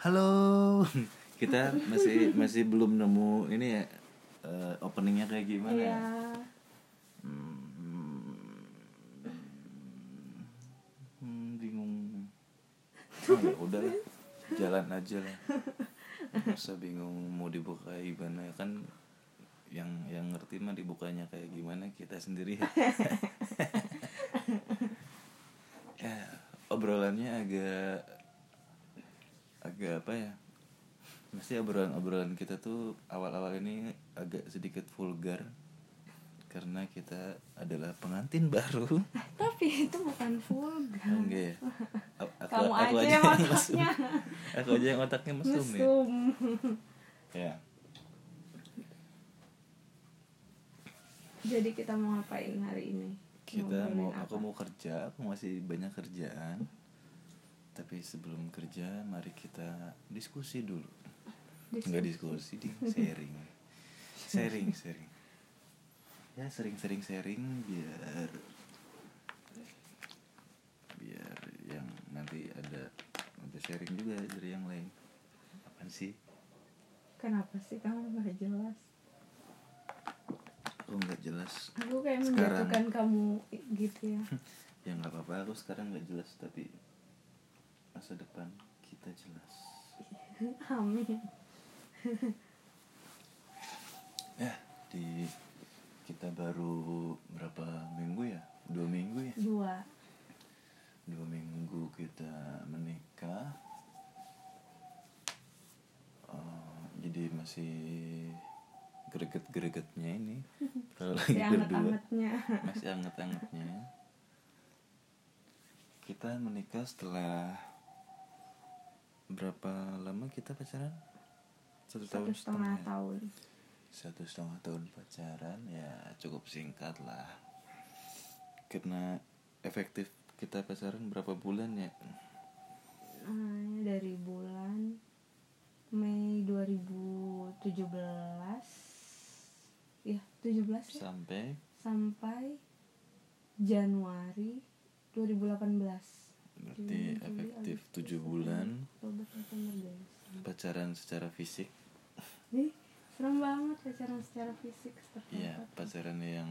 Halo, kita masih masih belum nemu ini ya eh, openingnya kayak gimana? Iya. ya? Hmm, hmm, bingung. Oh, ya udah lah, jalan aja lah. Nggak usah bingung mau dibuka gimana kan yang yang ngerti mah dibukanya kayak gimana kita sendiri ya. ya obrolannya agak agak apa ya Mesti obrolan-obrolan kita tuh awal-awal ini agak sedikit vulgar karena kita adalah pengantin baru. Tapi itu bukan vulgar. Enggak ya? Aku, Kamu aku aja yang otaknya. Aku aja yang otaknya mesum ya. Mesum. Ya. Jadi kita mau ngapain hari ini? Kita mau aku mau kerja, aku masih banyak kerjaan. Tapi sebelum kerja mari kita diskusi dulu. Enggak diskusi, di sharing. Sharing, sharing. Ya sering-sering sharing biar biar yang nanti ada ada sharing juga dari yang lain. Apaan sih? Kenapa sih kamu gak jelas? Aku nggak jelas. Aku kayak Sekarang- menjatuhkan kamu gitu ya. Ya nggak apa-apa, aku sekarang nggak jelas tapi masa depan kita jelas. Amin. Ya di kita baru berapa minggu ya? Dua minggu ya? Dua. Dua minggu kita menikah. Eh, jadi masih greget-gregetnya ini kalau lagi berdua masih anget-angetnya kita menikah setelah berapa lama kita pacaran? Satu, Satu tahun setengah ya? tahun. satu setengah tahun pacaran ya cukup singkat lah. Karena efektif kita pacaran berapa bulan ya? Eh, dari bulan Mei 2017 ya 17 ya? Sampai? Sampai Januari 2018 berarti Juli, efektif Agustus, tujuh bulan pacaran secara fisik Ih, serem banget pacaran secara fisik Iya, pacaran yang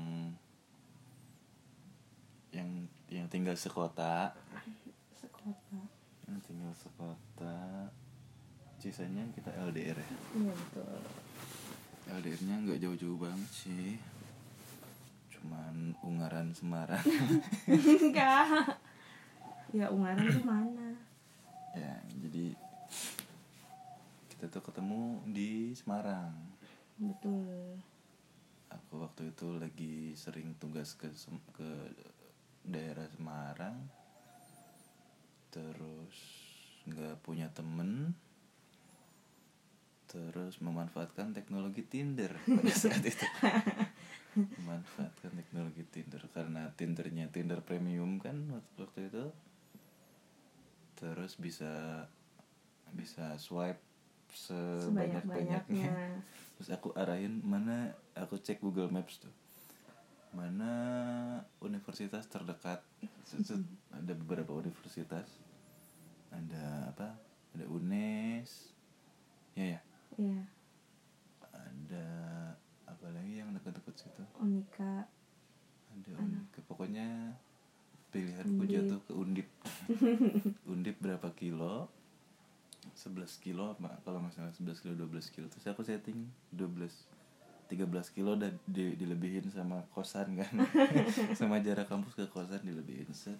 yang yang tinggal sekota, sekota yang tinggal sekota. Sisanya kita LDR ya. iya betul LDR-nya nggak jauh-jauh banget sih. Cuman Ungaran Semarang. enggak ya Ungaran tuh mana ya, jadi kita tuh ketemu di Semarang. betul Aku waktu itu lagi sering tugas ke ke daerah Semarang. Terus nggak punya temen. Terus memanfaatkan teknologi Tinder pada saat itu. memanfaatkan teknologi Tinder karena Tindernya Tinder premium kan waktu- waktu itu. Terus bisa bisa swipe sebanyak sebanyak-banyaknya. Banyaknya terus aku arahin mana aku cek Google Maps tuh. Mana universitas terdekat? Ada beberapa universitas. Ada apa? Ada UNES. Ya ya? Iya. Ada apa lagi yang dekat-dekat situ? Onika ada Undip pokoknya pilihanku Undip. jatuh ke Undip. Undip berapa kilo? 11 kilo apa? Kalau nggak salah 11 kilo 12 kilo. Terus aku setting 12 13 kilo dan di, dilebihin sama kosan kan. Sama jarak kampus ke kosan dilebihin. Set.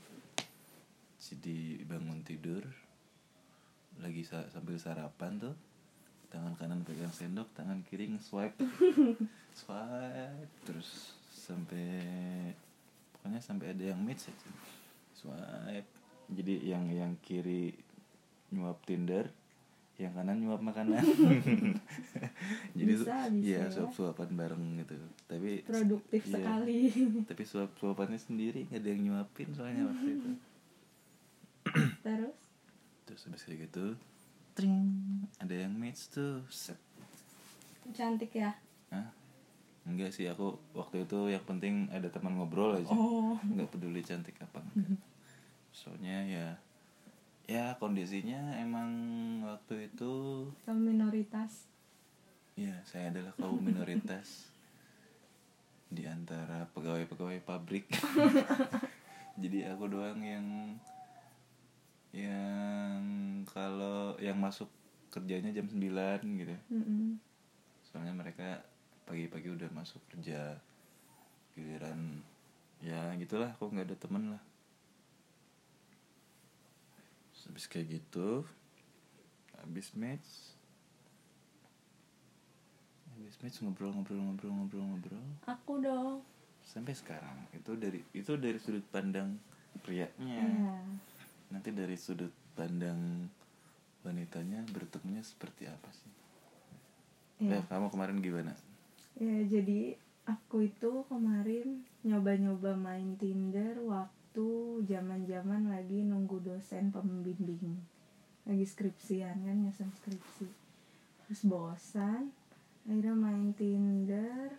Jadi bangun tidur. Lagi sa- sambil sarapan tuh. Tangan kanan pegang sendok tangan kiri nge-swipe. Swipe. Terus sampai sampai ada yang match aja swipe. Jadi yang yang kiri nyuap Tinder yang kanan nyuap makanan. Jadi Bisa, bisa iya ya. suap suapan bareng gitu. Tapi produktif iya. sekali. Tapi suap suapannya sendiri nggak ada yang nyuapin soalnya waktu itu. Terus? Terus habis kayak gitu tring. ada yang match tuh set. Cantik ya? Hah? Enggak sih aku waktu itu yang penting ada teman ngobrol aja. Oh. Nggak peduli cantik apa enggak. Soalnya ya ya kondisinya emang waktu itu kaum minoritas. Ya saya adalah kaum minoritas. Di antara pegawai-pegawai pabrik. Jadi aku doang yang yang kalau yang masuk kerjanya jam 9 gitu. Mm-mm. soalnya mereka pagi-pagi udah masuk kerja giliran ya gitulah aku nggak ada temen lah. Habis kayak gitu habis match habis match ngobrol-ngobrol-ngobrol-ngobrol-ngobrol aku dong. Sampai sekarang itu dari itu dari sudut pandang prianya. Iya. nanti dari sudut pandang wanitanya bertemunya seperti apa sih? Iya. Eh, kamu kemarin gimana Ya, jadi aku itu kemarin nyoba-nyoba main Tinder waktu zaman-zaman lagi nunggu dosen pembimbing. Lagi skripsian kan, nyusun skripsi. Terus bosan, akhirnya main Tinder.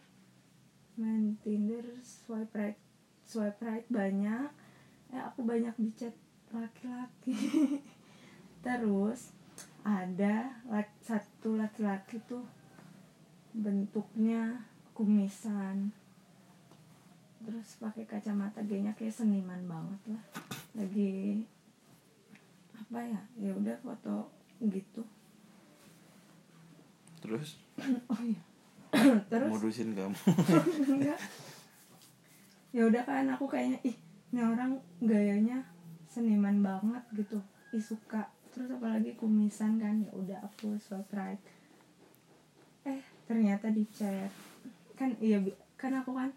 Main Tinder swipe right, swipe right banyak. Eh, aku banyak di chat laki-laki. Terus ada satu laki-laki tuh bentuknya kumisan. Terus pakai kacamata gayanya kayak seniman banget lah. Lagi apa ya? Ya udah foto gitu. Terus? Oh iya. Terus? Modusin kamu. Enggak. Ya udah kan aku kayaknya ih ini orang gayanya seniman banget gitu. Ih suka. Terus apalagi kumisan kan ya udah aku swipe right eh ternyata di chat. Kan iya kan aku kan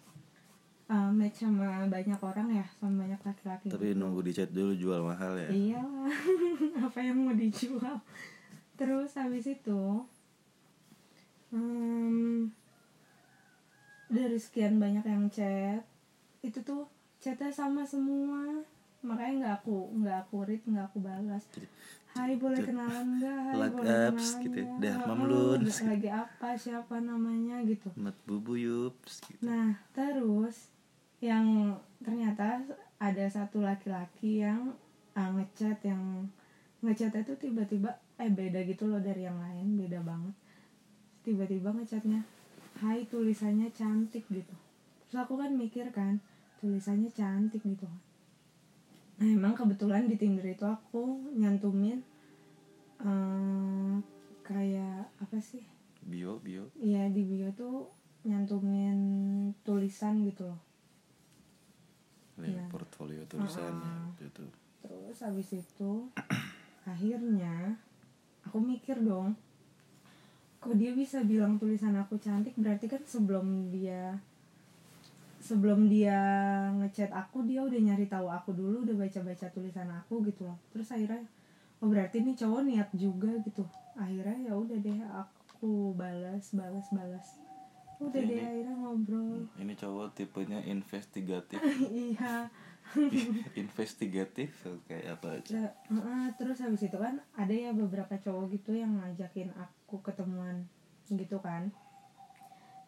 uh, match sama banyak orang ya sama banyak laki-laki. Tapi nunggu di chat dulu jual mahal ya. Iya, apa yang mau dijual? Terus habis itu, hmm, dari sekian banyak yang chat, itu tuh chatnya sama semua, makanya nggak aku nggak aku read nggak aku balas. Hai boleh kenalan nggak? Hai Like boleh apps kenalan gitu ya. Dah, Oh, mamlun. Lagi apa? Siapa namanya gitu? mat bubu yups gitu. Nah, terus yang ternyata ada satu laki-laki yang uh, ngechat yang ngechat itu tiba-tiba eh beda gitu loh dari yang lain, beda banget. Tiba-tiba ngechatnya, "Hai, tulisannya cantik" gitu. Terus aku kan mikir kan, tulisannya cantik gitu. Nah, emang kebetulan di Tinder itu aku nyantumin eh, kayak apa sih? bio bio Iya di bio tuh nyantumin tulisan gitu loh. Lihat Iya. portfolio tulisannya gitu Terus habis itu akhirnya aku mikir dong, kok dia bisa bilang tulisan aku cantik berarti kan sebelum dia sebelum dia ngechat aku dia udah nyari tahu aku dulu udah baca-baca tulisan aku gitu loh. Terus akhirnya oh berarti ini cowok niat juga gitu. Akhirnya ya udah deh aku balas balas balas. Udah Ini- deh akhirnya ngobrol. ini cowok tipenya investigatif iya. investigatif kayak apa aja heeh, terus habis itu kan ada ya beberapa cowok gitu yang ngajakin aku ketemuan gitu kan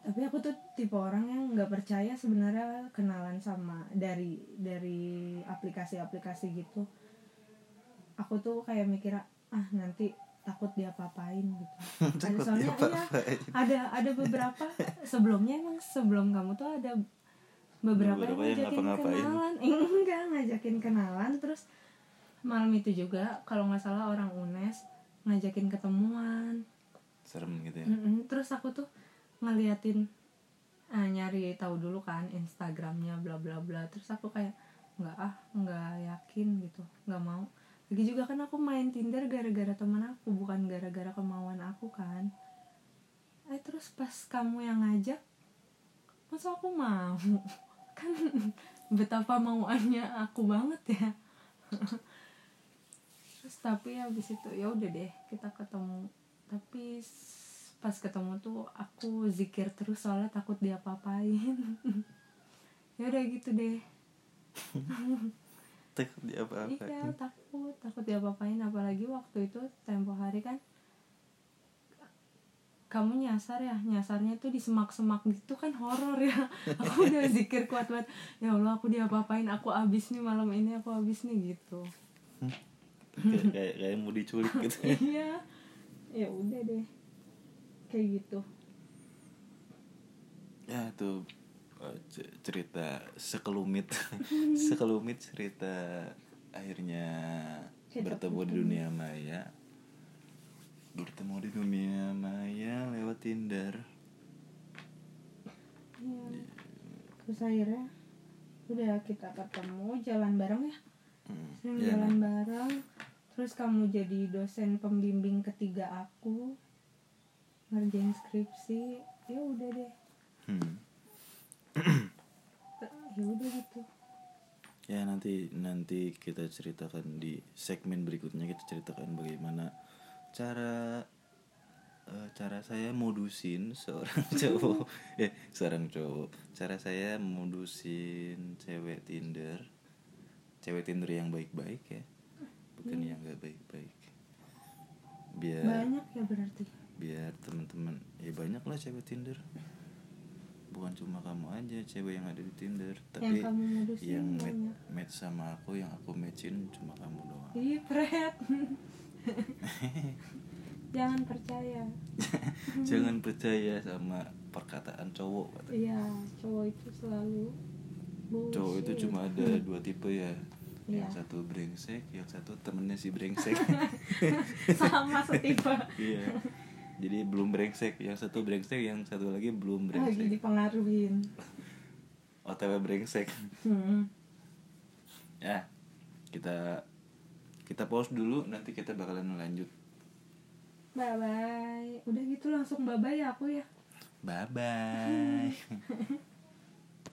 tapi aku tuh tipe orang yang nggak percaya sebenarnya kenalan sama dari dari aplikasi-aplikasi gitu. Aku tuh kayak mikir ah nanti takut diapa-apain gitu. Ada soalnya iya ada ada beberapa. Sebelumnya emang sebelum kamu tuh ada beberapa, Beberapa yang yang ngajakin ngapa-ngapain. kenalan. Enggak ngajakin kenalan. Terus malam itu juga kalau nggak salah orang unes ngajakin ketemuan. Serem gitu ya. Mm-mm, terus aku tuh ngeliatin ah, nyari tahu dulu kan instagramnya bla bla bla. Terus aku kayak nggak ah nggak yakin gitu. Nggak mau. Lagi juga kan aku main tinder gara-gara teman aku bukan gara-gara kemauan aku kan. Eh terus pas kamu yang ngajak masa aku mau? Kan betapa mauannya aku banget ya. Terus tapi habis itu ya udah deh kita ketemu. Tapi pas ketemu tuh aku zikir terus soalnya takut dia papain ya udah gitu deh. Takut dia apa apa iya takut takut dia papain apalagi waktu itu tempo hari kan kamu nyasar ya nyasarnya tuh di semak-semak gitu kan horor ya. Aku udah zikir kuat banget. Ya Allah aku dia papain aku abis nih malam ini aku abis nih gitu. Kayak kayak kayak mau diculik gitu iya. Ya udah deh kayak gitu. Ya tuh eh, cerita sekelumit. Sekelumit cerita akhirnya Kita bertemu di dunia maya. Bertemu di dunia maya lewat Tinder. Iya. terus akhirnya udah kita ketemu jalan bareng ya? Hmm, sering ya, jalan bareng. Terus kamu jadi dosen pembimbing ketiga aku ngerjain skripsi ya udah deh. Hmm. ya udah gitu. Ya nanti nanti kita ceritakan di segmen berikutnya kita ceritakan bagaimana cara eh, cara saya modusin seorang cowok. Eh seorang cowok. Cara saya modusin cewek Tinder. Cewek Tinder yang baik-baik ya bukan yang gak baik-baik. Biar banyak ya berarti biar teman-teman ya banyak lah cewek Tinder. Bukan cuma kamu aja cewek yang ada di Tinder tapi kamu modusin yang match, match sama aku yang aku matchin cuma kamu doang. Ih pret jangan percaya. Jangan percaya sama perkataan cowok iya cowok itu selalu cowok itu bullshit. cuma ada dua tipe ya. Yang Iya. satu brengsek yang satu temennya si brengsek. Sama setipe. Iya jadi belum brengsek. Yang satu brengsek yang satu lagi belum lagi brengsek. dipengaruhin. Otw brengsek. Hmm. ya kita kita pause dulu nanti kita bakalan lanjut. Bye bye udah gitu langsung bye bye ya aku ya. Bye bye